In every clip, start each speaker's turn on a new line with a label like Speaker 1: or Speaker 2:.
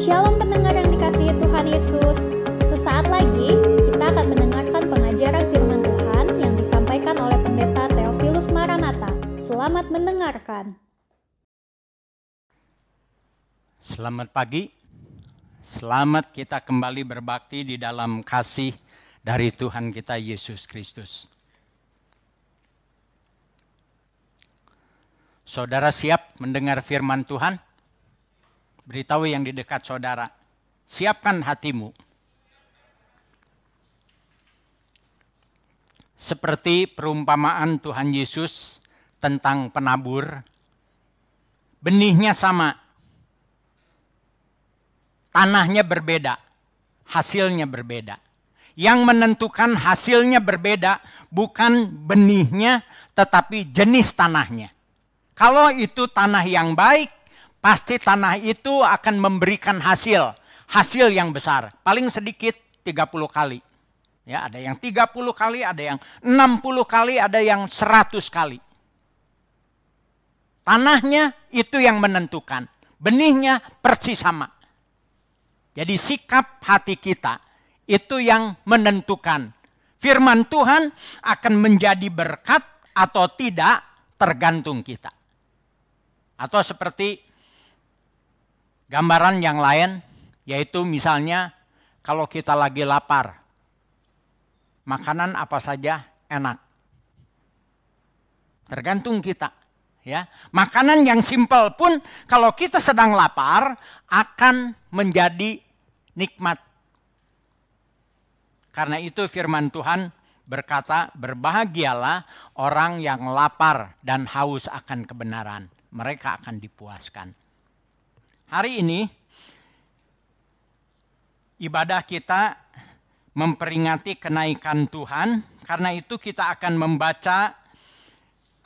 Speaker 1: Shalom pendengar yang dikasihi Tuhan Yesus. Sesaat lagi kita akan mendengarkan pengajaran firman Tuhan yang disampaikan oleh Pendeta Theophilus Maranata. Selamat mendengarkan.
Speaker 2: Selamat pagi. Selamat kita kembali berbakti di dalam kasih dari Tuhan kita Yesus Kristus. Saudara siap mendengar firman Tuhan? Beritahu yang di dekat saudara. Siapkan hatimu. Seperti perumpamaan Tuhan Yesus tentang penabur. Benihnya sama. Tanahnya berbeda. Hasilnya berbeda. Yang menentukan hasilnya berbeda bukan benihnya tetapi jenis tanahnya. Kalau itu tanah yang baik, pasti tanah itu akan memberikan hasil, hasil yang besar. Paling sedikit 30 kali. Ya, ada yang 30 kali, ada yang 60 kali, ada yang 100 kali. Tanahnya itu yang menentukan. Benihnya persis sama. Jadi sikap hati kita itu yang menentukan. Firman Tuhan akan menjadi berkat atau tidak tergantung kita. Atau seperti gambaran yang lain, yaitu misalnya kalau kita lagi lapar, makanan apa saja enak. Tergantung kita. Ya, makanan yang simpel pun kalau kita sedang lapar akan menjadi nikmat. Karena itu firman Tuhan berkata, "Berbahagialah orang yang lapar dan haus akan kebenaran." mereka akan dipuaskan. Hari ini ibadah kita memperingati kenaikan Tuhan, karena itu kita akan membaca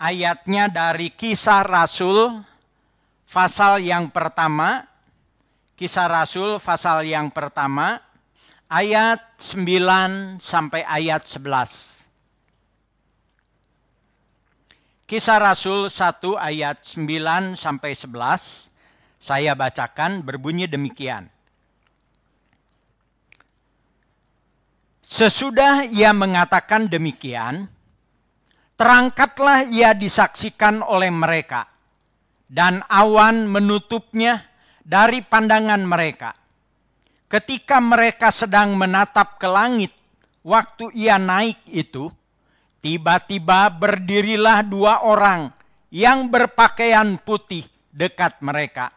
Speaker 2: ayatnya dari Kisah Rasul pasal yang pertama, Kisah Rasul pasal yang pertama ayat 9 sampai ayat 11. Kisah Rasul 1 ayat 9 sampai 11 saya bacakan berbunyi demikian. Sesudah ia mengatakan demikian, terangkatlah ia disaksikan oleh mereka, dan awan menutupnya dari pandangan mereka. Ketika mereka sedang menatap ke langit, waktu ia naik itu, Tiba-tiba berdirilah dua orang yang berpakaian putih dekat mereka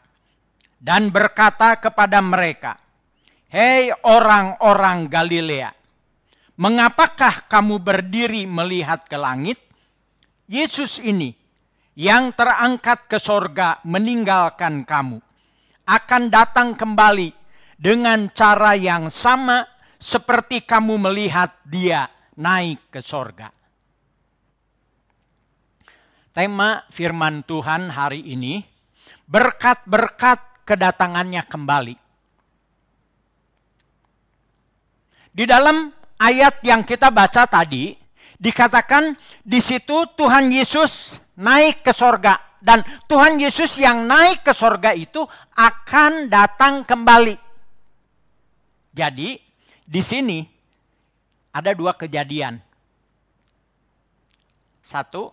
Speaker 2: dan berkata kepada mereka, "Hei orang-orang Galilea, mengapakah kamu berdiri melihat ke langit? Yesus ini yang terangkat ke sorga meninggalkan kamu akan datang kembali dengan cara yang sama seperti kamu melihat dia naik ke sorga. Tema firman Tuhan hari ini, berkat-berkat kedatangannya kembali. Di dalam ayat yang kita baca tadi, dikatakan di situ Tuhan Yesus naik ke sorga. Dan Tuhan Yesus yang naik ke sorga itu akan datang kembali. Jadi di sini ada dua kejadian. Satu,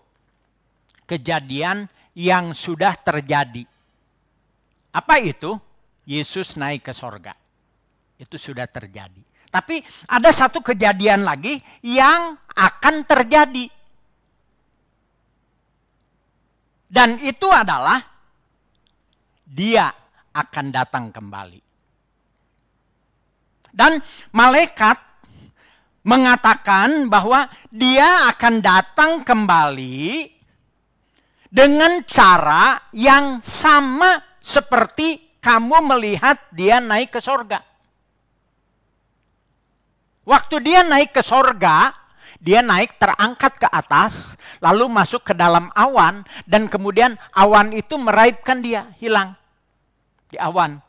Speaker 2: kejadian yang sudah terjadi. Apa itu? Yesus naik ke sorga. Itu sudah terjadi. Tapi ada satu kejadian lagi yang akan terjadi. Dan itu adalah dia akan datang kembali. Dan malaikat mengatakan bahwa dia akan datang kembali dengan cara yang sama seperti kamu melihat dia naik ke sorga. Waktu dia naik ke sorga, dia naik terangkat ke atas, lalu masuk ke dalam awan, dan kemudian awan itu meraibkan dia, hilang di awan.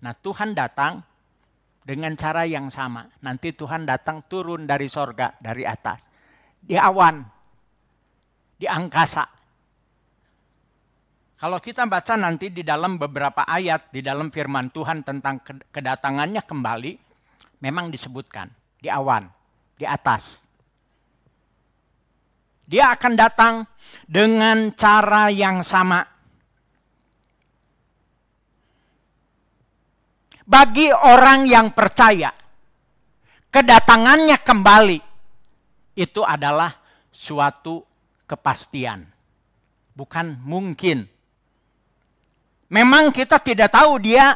Speaker 2: Nah Tuhan datang dengan cara yang sama. Nanti Tuhan datang turun dari sorga, dari atas. Di awan, di angkasa. Kalau kita baca nanti di dalam beberapa ayat di dalam firman Tuhan tentang kedatangannya kembali, memang disebutkan di awan, di atas. Dia akan datang dengan cara yang sama. Bagi orang yang percaya, kedatangannya kembali itu adalah suatu kepastian, bukan mungkin. Memang kita tidak tahu dia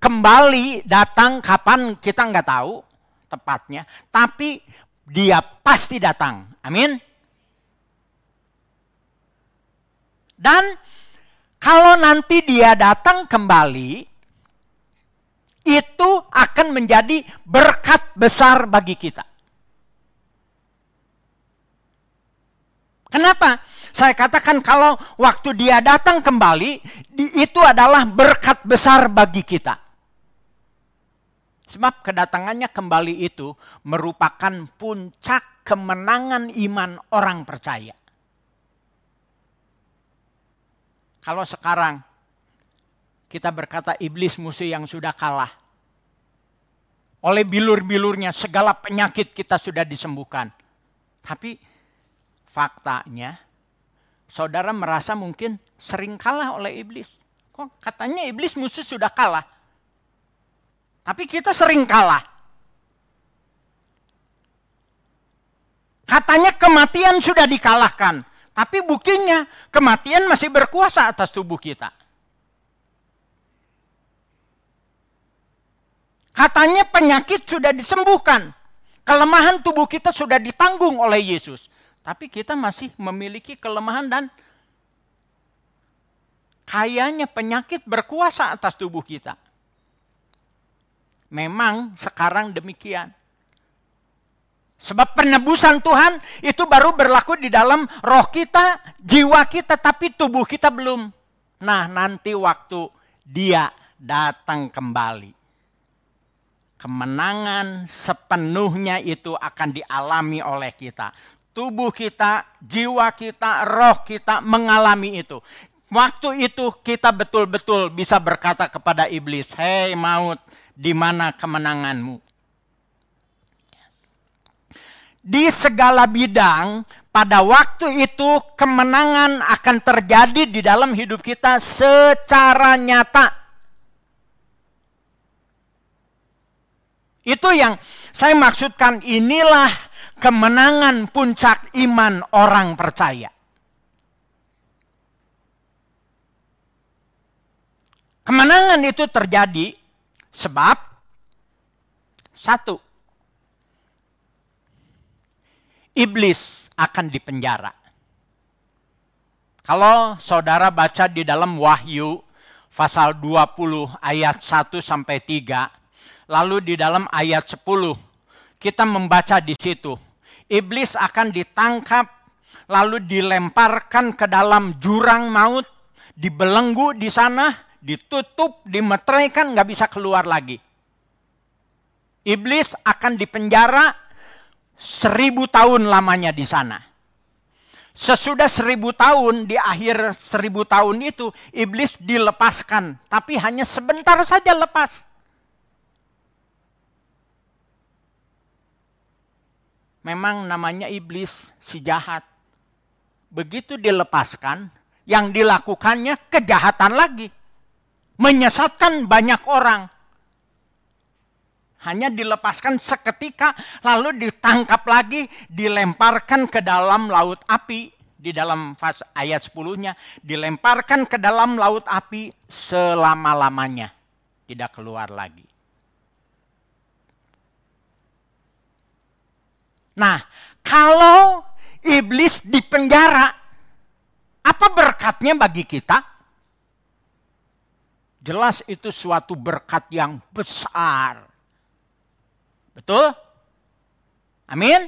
Speaker 2: kembali datang kapan kita nggak tahu tepatnya, tapi dia pasti datang. Amin. Dan kalau nanti dia datang kembali, itu akan menjadi berkat besar bagi kita. Kenapa? Saya katakan kalau waktu dia datang kembali, itu adalah berkat besar bagi kita. Sebab kedatangannya kembali itu merupakan puncak kemenangan iman orang percaya. Kalau sekarang kita berkata iblis musuh yang sudah kalah. Oleh bilur-bilurnya segala penyakit kita sudah disembuhkan. Tapi faktanya saudara merasa mungkin sering kalah oleh iblis. Kok katanya iblis musuh sudah kalah. Tapi kita sering kalah. Katanya kematian sudah dikalahkan. Tapi buktinya kematian masih berkuasa atas tubuh kita. Katanya penyakit sudah disembuhkan. Kelemahan tubuh kita sudah ditanggung oleh Yesus. Tapi kita masih memiliki kelemahan dan kayaknya penyakit berkuasa atas tubuh kita. Memang sekarang demikian. Sebab penebusan Tuhan itu baru berlaku di dalam roh kita, jiwa kita, tapi tubuh kita belum. Nah nanti waktu dia datang kembali. Kemenangan sepenuhnya itu akan dialami oleh kita tubuh kita, jiwa kita, roh kita mengalami itu. Waktu itu kita betul-betul bisa berkata kepada iblis, "Hei maut, di mana kemenanganmu?" Di segala bidang, pada waktu itu kemenangan akan terjadi di dalam hidup kita secara nyata. Itu yang saya maksudkan inilah kemenangan puncak iman orang percaya. Kemenangan itu terjadi sebab satu, iblis akan dipenjara. Kalau saudara baca di dalam Wahyu pasal 20 ayat 1 sampai 3, lalu di dalam ayat 10 kita membaca di situ iblis akan ditangkap lalu dilemparkan ke dalam jurang maut, dibelenggu di sana, ditutup, dimeteraikan, nggak bisa keluar lagi. Iblis akan dipenjara seribu tahun lamanya di sana. Sesudah seribu tahun, di akhir seribu tahun itu, iblis dilepaskan. Tapi hanya sebentar saja lepas. Memang namanya iblis, si jahat. Begitu dilepaskan, yang dilakukannya kejahatan lagi. Menyesatkan banyak orang. Hanya dilepaskan seketika, lalu ditangkap lagi, dilemparkan ke dalam laut api. Di dalam ayat 10-nya, dilemparkan ke dalam laut api selama-lamanya. Tidak keluar lagi. Nah, kalau iblis di penjara, apa berkatnya bagi kita? Jelas itu suatu berkat yang besar. Betul? Amin.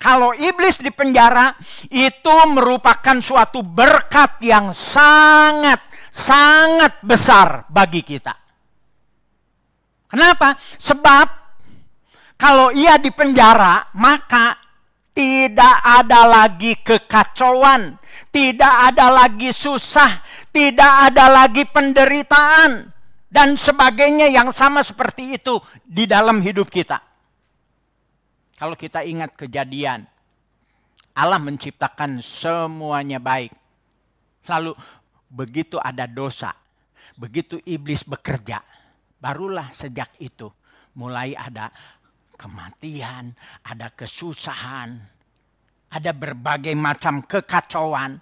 Speaker 2: Kalau iblis di penjara itu merupakan suatu berkat yang sangat sangat besar bagi kita. Kenapa? Sebab kalau ia di penjara, maka Tidak ada lagi kekacauan, tidak ada lagi susah, tidak ada lagi penderitaan, dan sebagainya yang sama seperti itu di dalam hidup kita. Kalau kita ingat kejadian, Allah menciptakan semuanya baik. Lalu begitu ada dosa, begitu iblis bekerja, barulah sejak itu mulai ada kematian, ada kesusahan, ada berbagai macam kekacauan.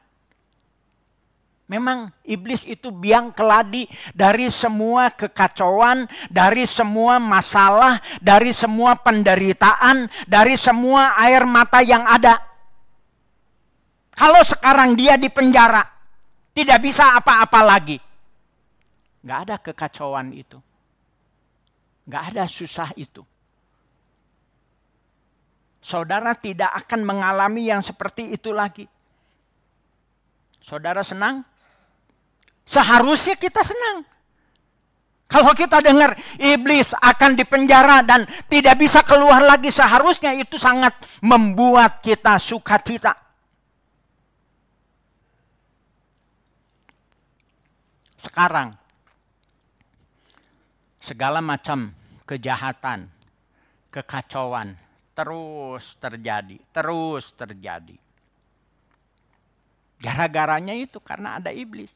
Speaker 2: Memang iblis itu biang keladi dari semua kekacauan, dari semua masalah, dari semua penderitaan, dari semua air mata yang ada. Kalau sekarang dia di penjara, tidak bisa apa-apa lagi. Gak ada kekacauan itu. Gak ada susah itu saudara tidak akan mengalami yang seperti itu lagi. Saudara senang? Seharusnya kita senang. Kalau kita dengar iblis akan dipenjara dan tidak bisa keluar lagi, seharusnya itu sangat membuat kita sukacita. Sekarang, segala macam kejahatan, kekacauan, terus terjadi, terus terjadi. Gara-garanya itu karena ada iblis.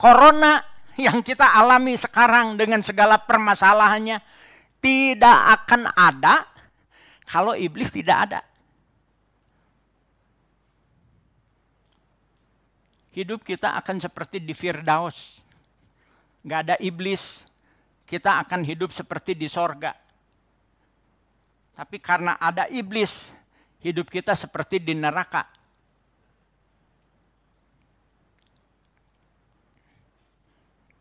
Speaker 2: Corona yang kita alami sekarang dengan segala permasalahannya tidak akan ada kalau iblis tidak ada. Hidup kita akan seperti di Firdaus. Gak ada iblis, kita akan hidup seperti di sorga. Tapi karena ada iblis, hidup kita seperti di neraka.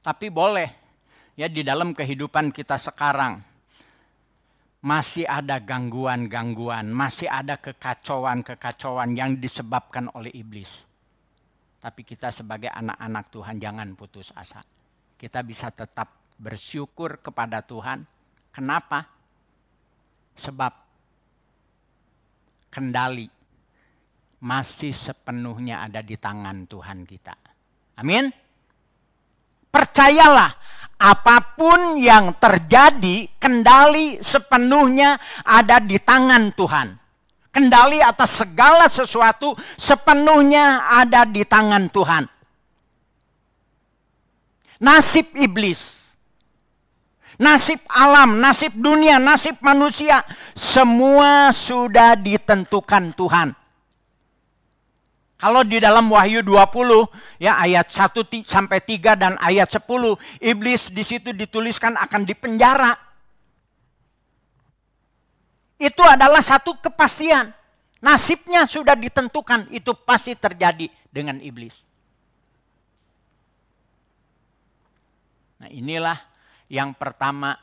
Speaker 2: Tapi boleh ya di dalam kehidupan kita sekarang masih ada gangguan-gangguan, masih ada kekacauan-kekacauan yang disebabkan oleh iblis. Tapi kita sebagai anak-anak Tuhan jangan putus asa. Kita bisa tetap bersyukur kepada Tuhan. Kenapa? Sebab kendali masih sepenuhnya ada di tangan Tuhan kita. Amin. Percayalah, apa pun yang terjadi, kendali sepenuhnya ada di tangan Tuhan. Kendali atas segala sesuatu sepenuhnya ada di tangan Tuhan. Nasib iblis, nasib alam, nasib dunia, nasib manusia, semua sudah ditentukan Tuhan. Kalau di dalam Wahyu 20 ya ayat 1 sampai 3 dan ayat 10 iblis di situ dituliskan akan dipenjara itu adalah satu kepastian. Nasibnya sudah ditentukan, itu pasti terjadi dengan iblis. Nah, inilah yang pertama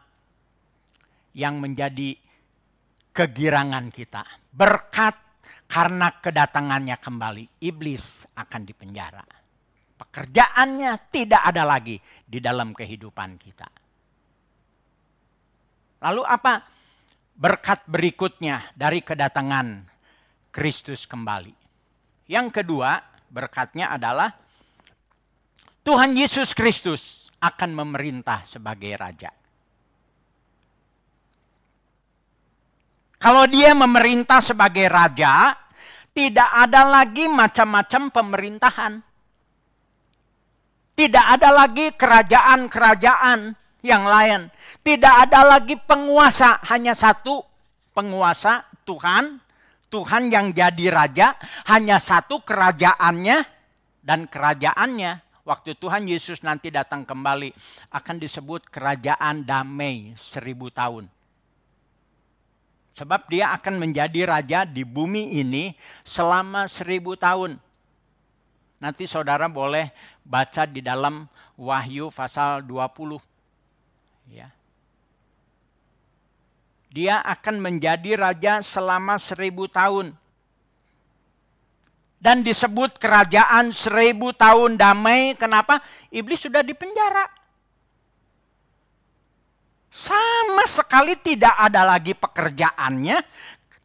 Speaker 2: yang menjadi kegirangan kita. Berkat karena kedatangannya kembali, iblis akan dipenjara. Pekerjaannya tidak ada lagi di dalam kehidupan kita. Lalu apa? Berkat berikutnya dari kedatangan Kristus kembali. Yang kedua, berkatnya adalah Tuhan Yesus Kristus akan memerintah sebagai raja. Kalau dia memerintah sebagai raja, tidak ada lagi macam-macam pemerintahan. Tidak ada lagi kerajaan-kerajaan yang lain. Tidak ada lagi penguasa, hanya satu penguasa Tuhan. Tuhan yang jadi raja, hanya satu kerajaannya dan kerajaannya waktu Tuhan Yesus nanti datang kembali akan disebut kerajaan damai seribu tahun. Sebab dia akan menjadi raja di bumi ini selama seribu tahun. Nanti saudara boleh baca di dalam Wahyu pasal 20 ya. Dia akan menjadi raja selama seribu tahun. Dan disebut kerajaan seribu tahun damai. Kenapa? Iblis sudah dipenjara. Sama sekali tidak ada lagi pekerjaannya,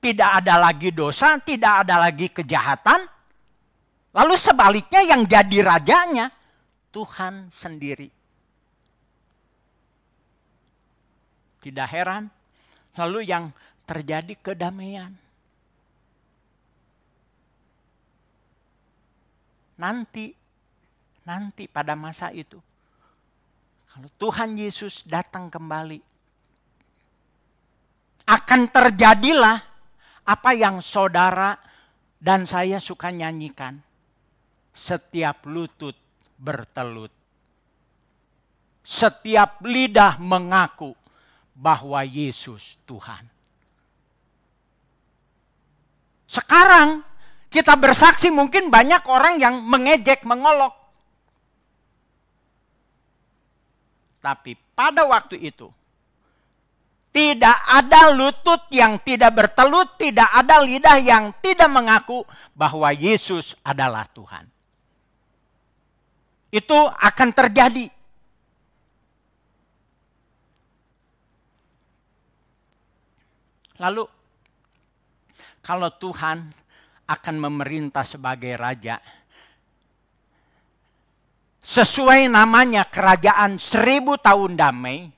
Speaker 2: tidak ada lagi dosa, tidak ada lagi kejahatan. Lalu sebaliknya yang jadi rajanya Tuhan sendiri. Tidak heran, lalu yang terjadi kedamaian. Nanti, nanti pada masa itu, kalau Tuhan Yesus datang kembali, akan terjadilah apa yang saudara dan saya suka nyanyikan. Setiap lutut bertelut. Setiap lidah mengaku bahwa Yesus Tuhan. Sekarang kita bersaksi mungkin banyak orang yang mengejek, mengolok. Tapi pada waktu itu tidak ada lutut yang tidak bertelut, tidak ada lidah yang tidak mengaku bahwa Yesus adalah Tuhan. Itu akan terjadi Lalu kalau Tuhan akan memerintah sebagai raja, sesuai namanya kerajaan seribu tahun damai,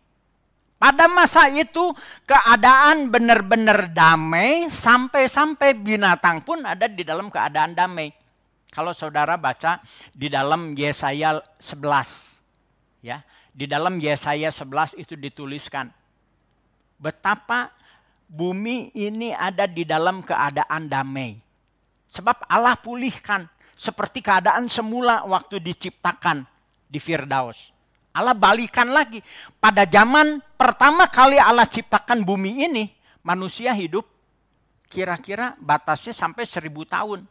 Speaker 2: pada masa itu keadaan benar-benar damai sampai-sampai binatang pun ada di dalam keadaan damai. Kalau saudara baca di dalam Yesaya 11 ya, di dalam Yesaya 11 itu dituliskan betapa bumi ini ada di dalam keadaan damai. Sebab Allah pulihkan seperti keadaan semula waktu diciptakan di Firdaus. Allah balikan lagi. Pada zaman pertama kali Allah ciptakan bumi ini, manusia hidup kira-kira batasnya sampai seribu tahun.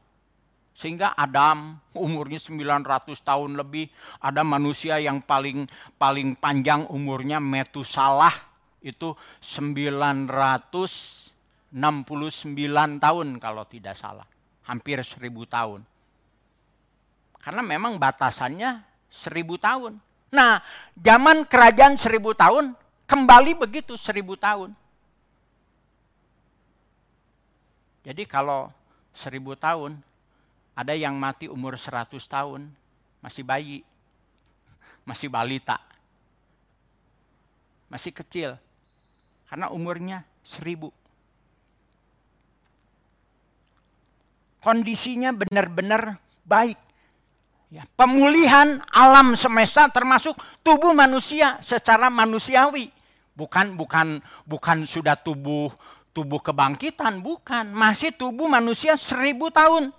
Speaker 2: Sehingga Adam umurnya 900 tahun lebih, ada manusia yang paling paling panjang umurnya Metusalah itu 969 tahun kalau tidak salah. Hampir 1000 tahun. Karena memang batasannya 1000 tahun. Nah, zaman kerajaan 1000 tahun kembali begitu 1000 tahun. Jadi kalau 1000 tahun ada yang mati umur 100 tahun, masih bayi, masih balita, masih kecil. Karena umurnya seribu. Kondisinya benar-benar baik. Ya, pemulihan alam semesta termasuk tubuh manusia secara manusiawi. Bukan bukan bukan sudah tubuh tubuh kebangkitan, bukan. Masih tubuh manusia seribu tahun.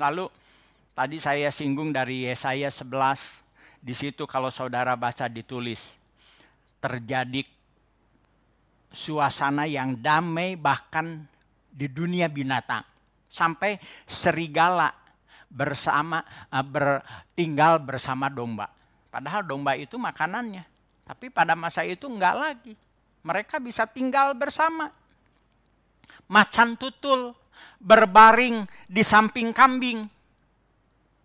Speaker 2: Lalu tadi saya singgung dari Yesaya 11. Di situ kalau saudara baca ditulis terjadi suasana yang damai bahkan di dunia binatang. Sampai serigala bersama uh, bertinggal bersama domba. Padahal domba itu makanannya. Tapi pada masa itu enggak lagi. Mereka bisa tinggal bersama. Macan tutul berbaring di samping kambing.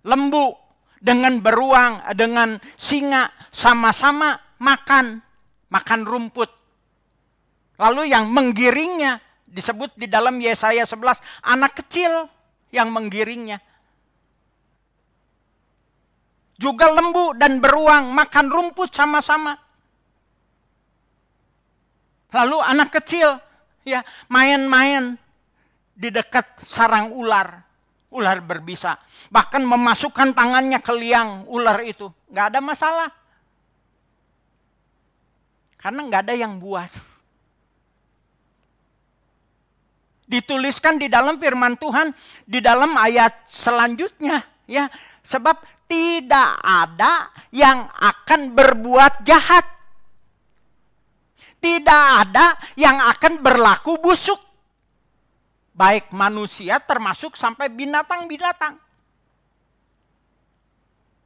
Speaker 2: Lembu dengan beruang, dengan singa sama-sama makan makan rumput. Lalu yang menggiringnya disebut di dalam Yesaya 11 anak kecil yang menggiringnya. Juga lembu dan beruang makan rumput sama-sama. Lalu anak kecil ya main-main di dekat sarang ular. Ular berbisa. Bahkan memasukkan tangannya ke liang ular itu. Nggak ada masalah. Karena nggak ada yang buas. Dituliskan di dalam firman Tuhan, di dalam ayat selanjutnya. ya Sebab tidak ada yang akan berbuat jahat. Tidak ada yang akan berlaku busuk. Baik manusia termasuk sampai binatang-binatang.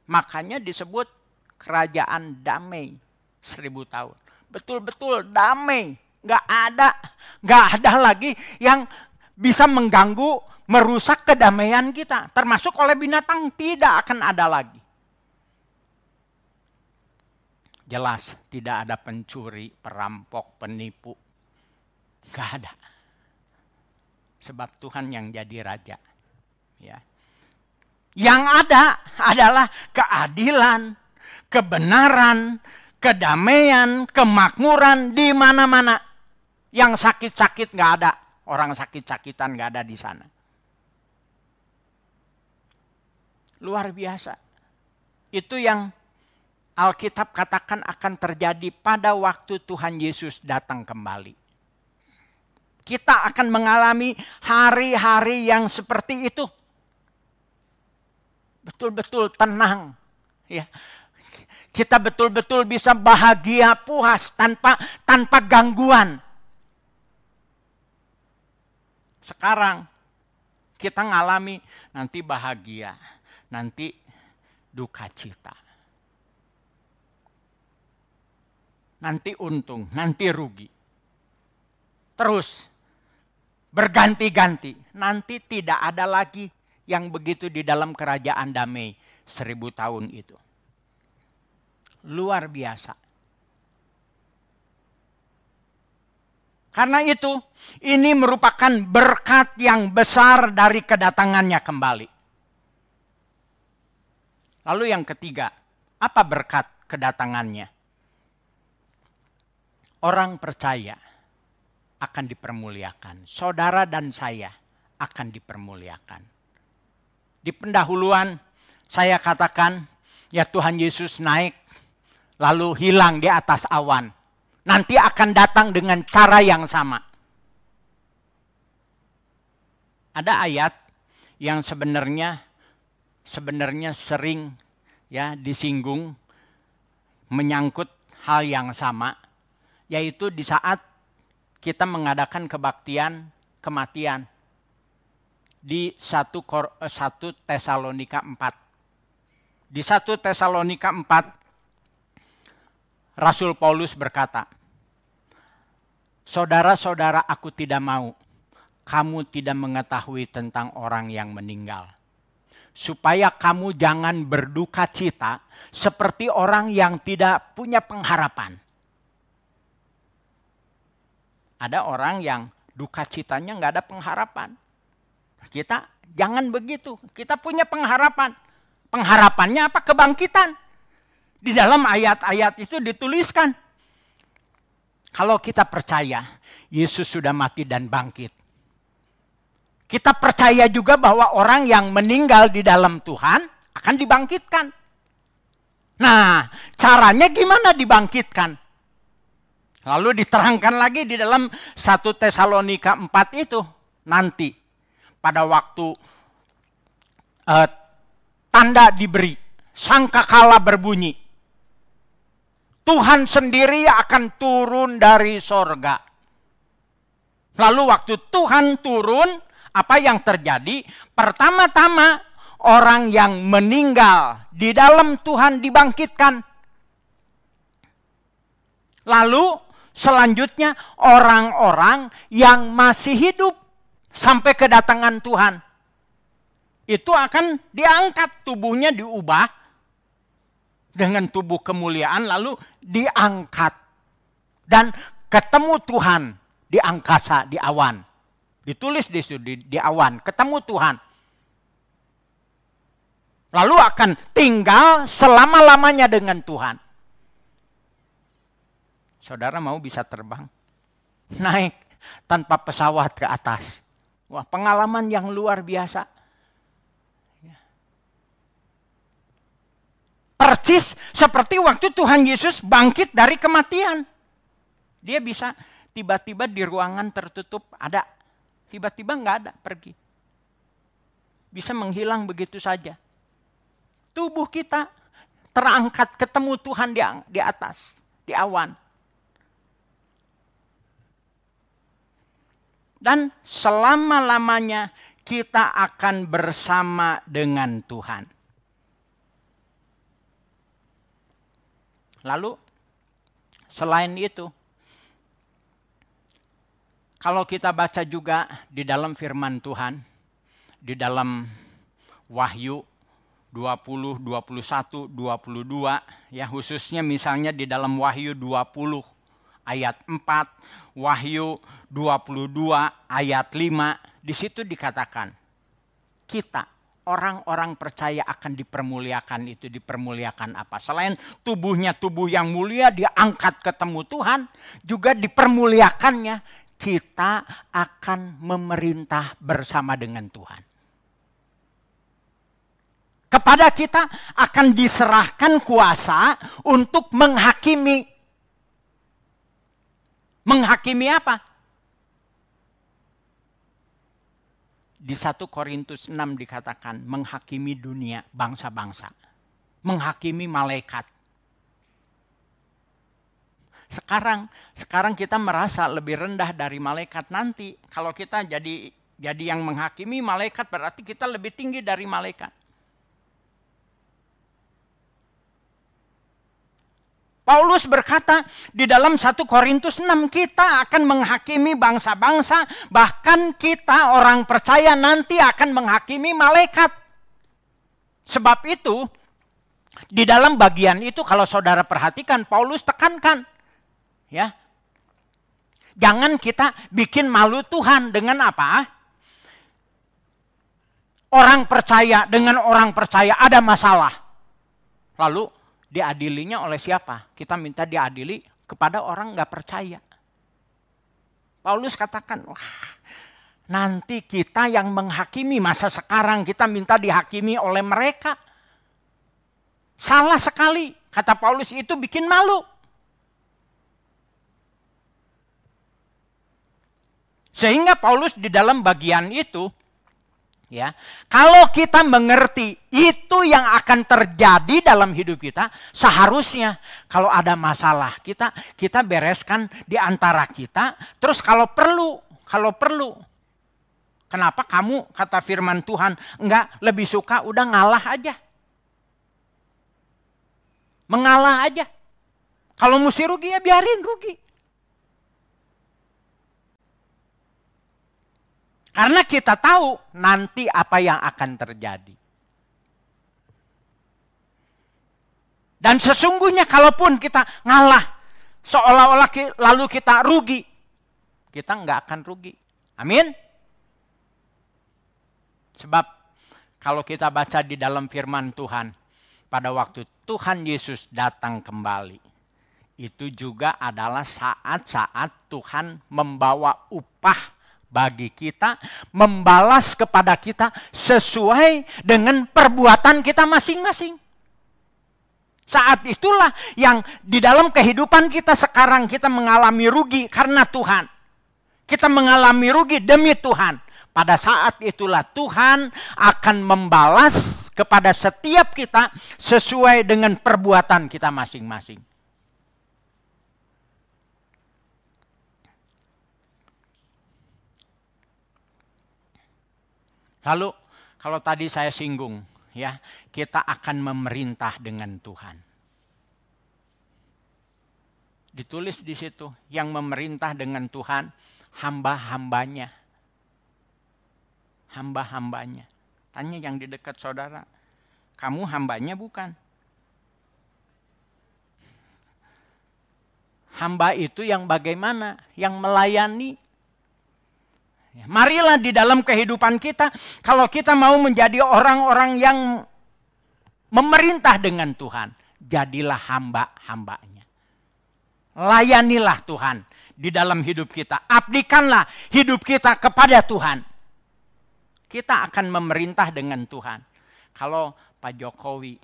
Speaker 2: Makanya disebut kerajaan damai seribu tahun betul-betul damai. Gak ada, gak ada lagi yang bisa mengganggu, merusak kedamaian kita. Termasuk oleh binatang tidak akan ada lagi. Jelas tidak ada pencuri, perampok, penipu. Gak ada. Sebab Tuhan yang jadi raja. Ya. Yang ada adalah keadilan, kebenaran, kedamaian, kemakmuran di mana-mana. Yang sakit-sakit nggak ada. Orang sakit-sakitan nggak ada di sana. Luar biasa. Itu yang Alkitab katakan akan terjadi pada waktu Tuhan Yesus datang kembali. Kita akan mengalami hari-hari yang seperti itu. Betul-betul tenang. Ya. Kita betul-betul bisa bahagia, puas tanpa tanpa gangguan. Sekarang kita ngalami nanti bahagia, nanti duka cita. Nanti untung, nanti rugi. Terus berganti-ganti. Nanti tidak ada lagi yang begitu di dalam kerajaan damai seribu tahun itu. Luar biasa. Karena itu, ini merupakan berkat yang besar dari kedatangannya kembali. Lalu yang ketiga, apa berkat kedatangannya? Orang percaya akan dipermuliakan. Saudara dan saya akan dipermuliakan. Di pendahuluan saya katakan, ya Tuhan Yesus naik lalu hilang di atas awan nanti akan datang dengan cara yang sama. Ada ayat yang sebenarnya sebenarnya sering ya disinggung menyangkut hal yang sama yaitu di saat kita mengadakan kebaktian kematian di satu satu Tesalonika 4. Di satu Tesalonika 4 Rasul Paulus berkata, Saudara-saudara aku tidak mau kamu tidak mengetahui tentang orang yang meninggal. Supaya kamu jangan berduka cita seperti orang yang tidak punya pengharapan. Ada orang yang duka citanya nggak ada pengharapan. Kita jangan begitu. Kita punya pengharapan. Pengharapannya apa? Kebangkitan. Di dalam ayat-ayat itu dituliskan. Kalau kita percaya Yesus sudah mati dan bangkit. Kita percaya juga bahwa orang yang meninggal di dalam Tuhan akan dibangkitkan. Nah, caranya gimana dibangkitkan? Lalu diterangkan lagi di dalam 1 Tesalonika 4 itu nanti pada waktu uh, tanda diberi, sangkakala berbunyi, Tuhan sendiri akan turun dari sorga. Lalu waktu Tuhan turun, apa yang terjadi? Pertama-tama orang yang meninggal di dalam Tuhan dibangkitkan. Lalu selanjutnya orang-orang yang masih hidup sampai kedatangan Tuhan. Itu akan diangkat tubuhnya diubah dengan tubuh kemuliaan lalu diangkat. Dan ketemu Tuhan di angkasa di awan. Ditulis di di, di awan ketemu Tuhan. Lalu akan tinggal selama-lamanya dengan Tuhan. Saudara mau bisa terbang? Naik tanpa pesawat ke atas. Wah pengalaman yang luar biasa Persis seperti waktu Tuhan Yesus bangkit dari kematian. Dia bisa tiba-tiba di ruangan tertutup ada. Tiba-tiba nggak ada, pergi. Bisa menghilang begitu saja. Tubuh kita terangkat ketemu Tuhan di, di atas, di awan. Dan selama-lamanya kita akan bersama dengan Tuhan. Lalu selain itu Kalau kita baca juga di dalam firman Tuhan, di dalam Wahyu 20, 21, 22, ya khususnya misalnya di dalam Wahyu 20 ayat 4, Wahyu 22 ayat 5, di situ dikatakan kita orang-orang percaya akan dipermuliakan itu dipermuliakan apa? Selain tubuhnya tubuh yang mulia diangkat ketemu Tuhan, juga dipermuliakannya kita akan memerintah bersama dengan Tuhan kepada kita akan diserahkan kuasa untuk menghakimi. Menghakimi apa? Di 1 Korintus 6 dikatakan menghakimi dunia bangsa-bangsa. Menghakimi malaikat. Sekarang sekarang kita merasa lebih rendah dari malaikat nanti kalau kita jadi jadi yang menghakimi malaikat berarti kita lebih tinggi dari malaikat. Paulus berkata di dalam 1 Korintus 6 kita akan menghakimi bangsa-bangsa bahkan kita orang percaya nanti akan menghakimi malaikat. Sebab itu di dalam bagian itu kalau saudara perhatikan Paulus tekankan ya. Jangan kita bikin malu Tuhan dengan apa? Orang percaya dengan orang percaya ada masalah. Lalu diadilinya oleh siapa? Kita minta diadili kepada orang nggak percaya. Paulus katakan, wah nanti kita yang menghakimi masa sekarang kita minta dihakimi oleh mereka. Salah sekali, kata Paulus itu bikin malu. Sehingga Paulus di dalam bagian itu Ya, kalau kita mengerti itu yang akan terjadi dalam hidup kita, seharusnya kalau ada masalah kita kita bereskan di antara kita. Terus kalau perlu, kalau perlu, kenapa kamu kata Firman Tuhan enggak lebih suka udah ngalah aja, mengalah aja. Kalau mesti rugi ya biarin rugi. Karena kita tahu nanti apa yang akan terjadi. Dan sesungguhnya kalaupun kita ngalah, seolah-olah lalu kita rugi, kita nggak akan rugi. Amin. Sebab kalau kita baca di dalam firman Tuhan, pada waktu Tuhan Yesus datang kembali, itu juga adalah saat-saat Tuhan membawa upah bagi kita, membalas kepada kita sesuai dengan perbuatan kita masing-masing. Saat itulah yang di dalam kehidupan kita sekarang kita mengalami rugi karena Tuhan. Kita mengalami rugi demi Tuhan. Pada saat itulah Tuhan akan membalas kepada setiap kita sesuai dengan perbuatan kita masing-masing. Lalu kalau tadi saya singgung ya, kita akan memerintah dengan Tuhan. Ditulis di situ yang memerintah dengan Tuhan hamba-hambanya. Hamba-hambanya. Tanya yang di dekat saudara, kamu hambanya bukan? Hamba itu yang bagaimana? Yang melayani, Ya, marilah di dalam kehidupan kita, kalau kita mau menjadi orang-orang yang memerintah dengan Tuhan, jadilah hamba-hambanya. Layanilah Tuhan di dalam hidup kita. Abdikanlah hidup kita kepada Tuhan. Kita akan memerintah dengan Tuhan. Kalau Pak Jokowi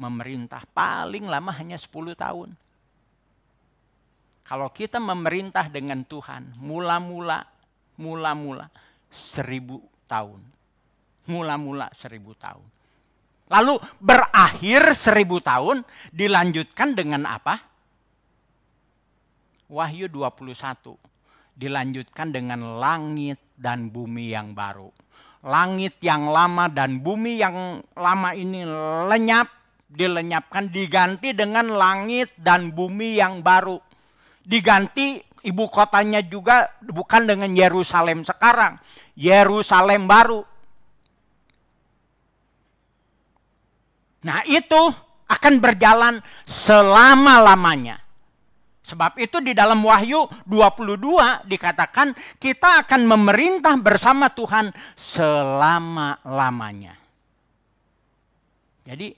Speaker 2: memerintah paling lama hanya 10 tahun. Kalau kita memerintah dengan Tuhan, mula-mula mula-mula seribu tahun. Mula-mula seribu tahun. Lalu berakhir seribu tahun dilanjutkan dengan apa? Wahyu 21 dilanjutkan dengan langit dan bumi yang baru. Langit yang lama dan bumi yang lama ini lenyap, dilenyapkan diganti dengan langit dan bumi yang baru. Diganti ibu kotanya juga bukan dengan Yerusalem sekarang, Yerusalem baru. Nah, itu akan berjalan selama-lamanya. Sebab itu di dalam Wahyu 22 dikatakan kita akan memerintah bersama Tuhan selama-lamanya. Jadi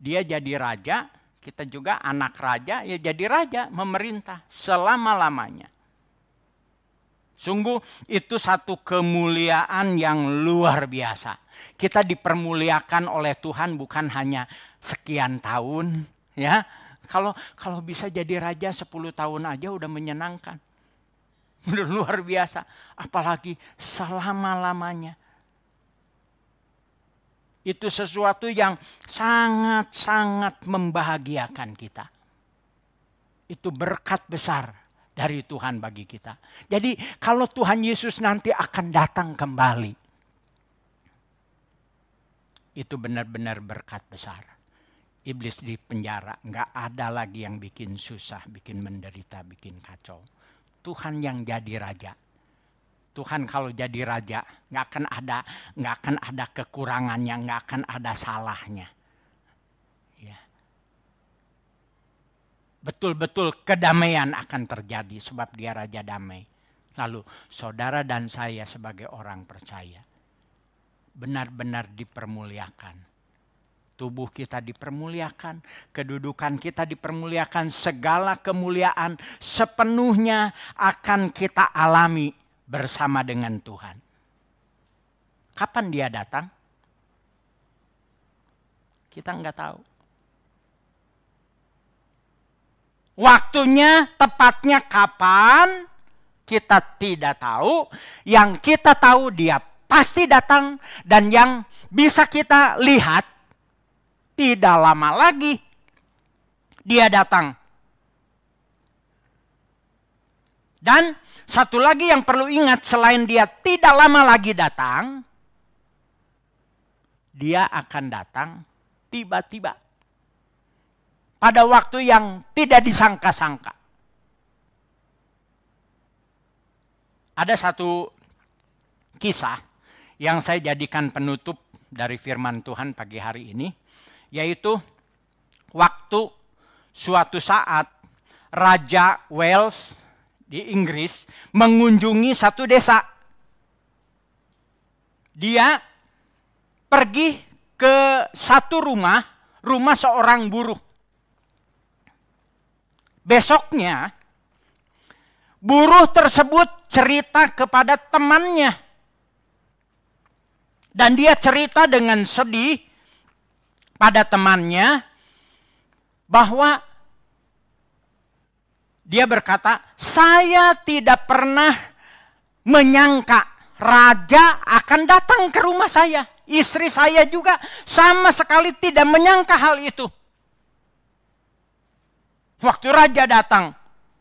Speaker 2: dia jadi raja, kita juga anak raja, ya jadi raja memerintah selama-lamanya. Sungguh itu satu kemuliaan yang luar biasa. Kita dipermuliakan oleh Tuhan bukan hanya sekian tahun, ya. Kalau kalau bisa jadi raja 10 tahun aja udah menyenangkan. Luar biasa, apalagi selama-lamanya itu sesuatu yang sangat-sangat membahagiakan kita. Itu berkat besar dari Tuhan bagi kita. Jadi kalau Tuhan Yesus nanti akan datang kembali, itu benar-benar berkat besar. Iblis di penjara, nggak ada lagi yang bikin susah, bikin menderita, bikin kacau. Tuhan yang jadi raja Tuhan kalau jadi raja nggak akan ada nggak akan ada kekurangannya, nggak akan ada salahnya. Ya. Betul-betul kedamaian akan terjadi sebab dia raja damai. Lalu saudara dan saya sebagai orang percaya benar-benar dipermuliakan. Tubuh kita dipermuliakan, kedudukan kita dipermuliakan, segala kemuliaan sepenuhnya akan kita alami bersama dengan Tuhan. Kapan dia datang? Kita nggak tahu. Waktunya tepatnya kapan kita tidak tahu. Yang kita tahu dia pasti datang dan yang bisa kita lihat tidak lama lagi dia datang. Dan satu lagi yang perlu ingat selain dia tidak lama lagi datang, dia akan datang tiba-tiba. Pada waktu yang tidak disangka-sangka. Ada satu kisah yang saya jadikan penutup dari firman Tuhan pagi hari ini, yaitu waktu suatu saat Raja Wales di Inggris mengunjungi satu desa. Dia pergi ke satu rumah, rumah seorang buruh. Besoknya, buruh tersebut cerita kepada temannya. Dan dia cerita dengan sedih pada temannya bahwa dia berkata, "Saya tidak pernah menyangka raja akan datang ke rumah saya. Istri saya juga sama sekali tidak menyangka hal itu." Waktu raja datang,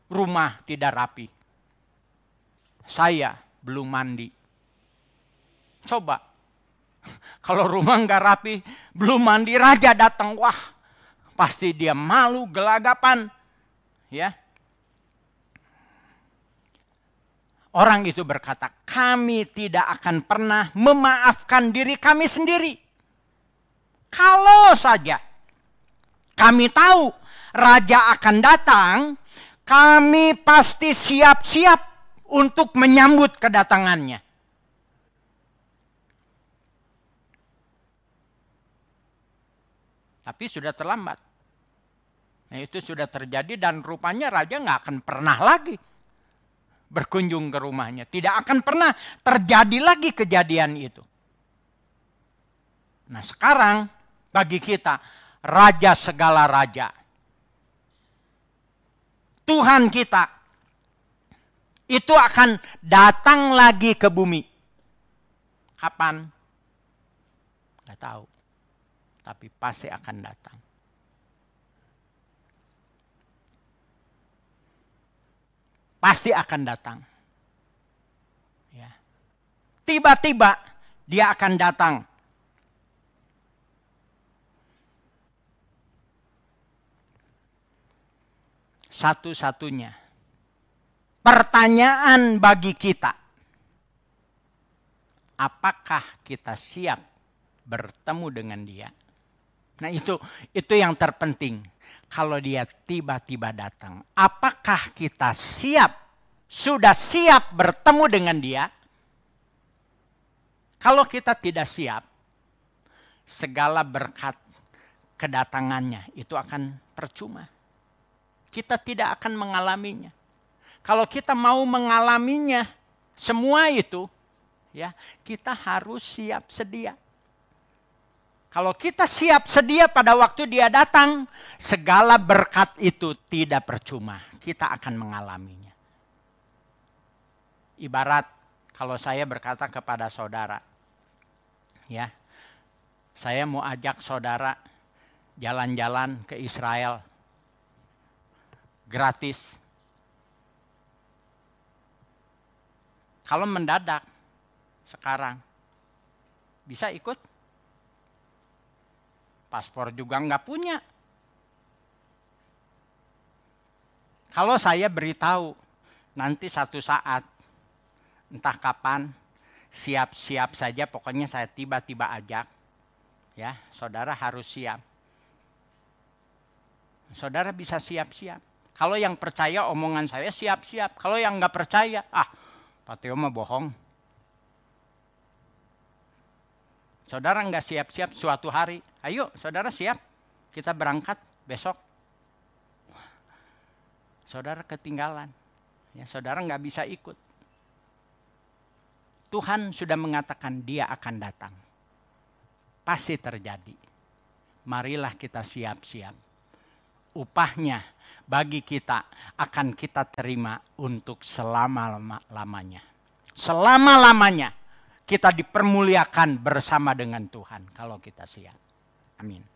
Speaker 2: rumah tidak rapi. Saya belum mandi. Coba, kalau rumah nggak rapi, belum mandi, raja datang, wah, pasti dia malu, gelagapan, ya. Orang itu berkata, kami tidak akan pernah memaafkan diri kami sendiri. Kalau saja kami tahu raja akan datang, kami pasti siap-siap untuk menyambut kedatangannya. Tapi sudah terlambat. Nah, itu sudah terjadi dan rupanya raja nggak akan pernah lagi berkunjung ke rumahnya. Tidak akan pernah terjadi lagi kejadian itu. Nah sekarang bagi kita, Raja segala Raja. Tuhan kita itu akan datang lagi ke bumi. Kapan? Gak tahu. Tapi pasti akan datang. Pasti akan datang. Ya. Tiba-tiba dia akan datang. Satu-satunya Pertanyaan bagi kita, apakah kita siap bertemu dengan Dia? Nah, itu itu yang terpenting. Kalau dia tiba-tiba datang, apakah kita siap? Sudah siap bertemu dengan Dia? Kalau kita tidak siap, segala berkat kedatangannya itu akan percuma. Kita tidak akan mengalaminya. Kalau kita mau mengalaminya, semua itu ya, kita harus siap sedia. Kalau kita siap sedia pada waktu dia datang, segala berkat itu tidak percuma. Kita akan mengalaminya. Ibarat kalau saya berkata kepada saudara, ya, saya mau ajak saudara jalan-jalan ke Israel gratis Kalau mendadak sekarang bisa ikut? Paspor juga nggak punya. Kalau saya beritahu nanti satu saat entah kapan siap-siap saja pokoknya saya tiba-tiba ajak ya saudara harus siap saudara bisa siap-siap kalau yang percaya omongan saya siap-siap kalau yang nggak percaya ah Pak Teo mah bohong. Saudara nggak siap-siap suatu hari. Ayo saudara siap. Kita berangkat besok. Saudara ketinggalan. Ya, saudara nggak bisa ikut. Tuhan sudah mengatakan dia akan datang. Pasti terjadi. Marilah kita siap-siap. Upahnya bagi kita akan kita terima untuk selama-lamanya. Selama-lamanya kita dipermuliakan bersama dengan Tuhan kalau kita siap. Amin.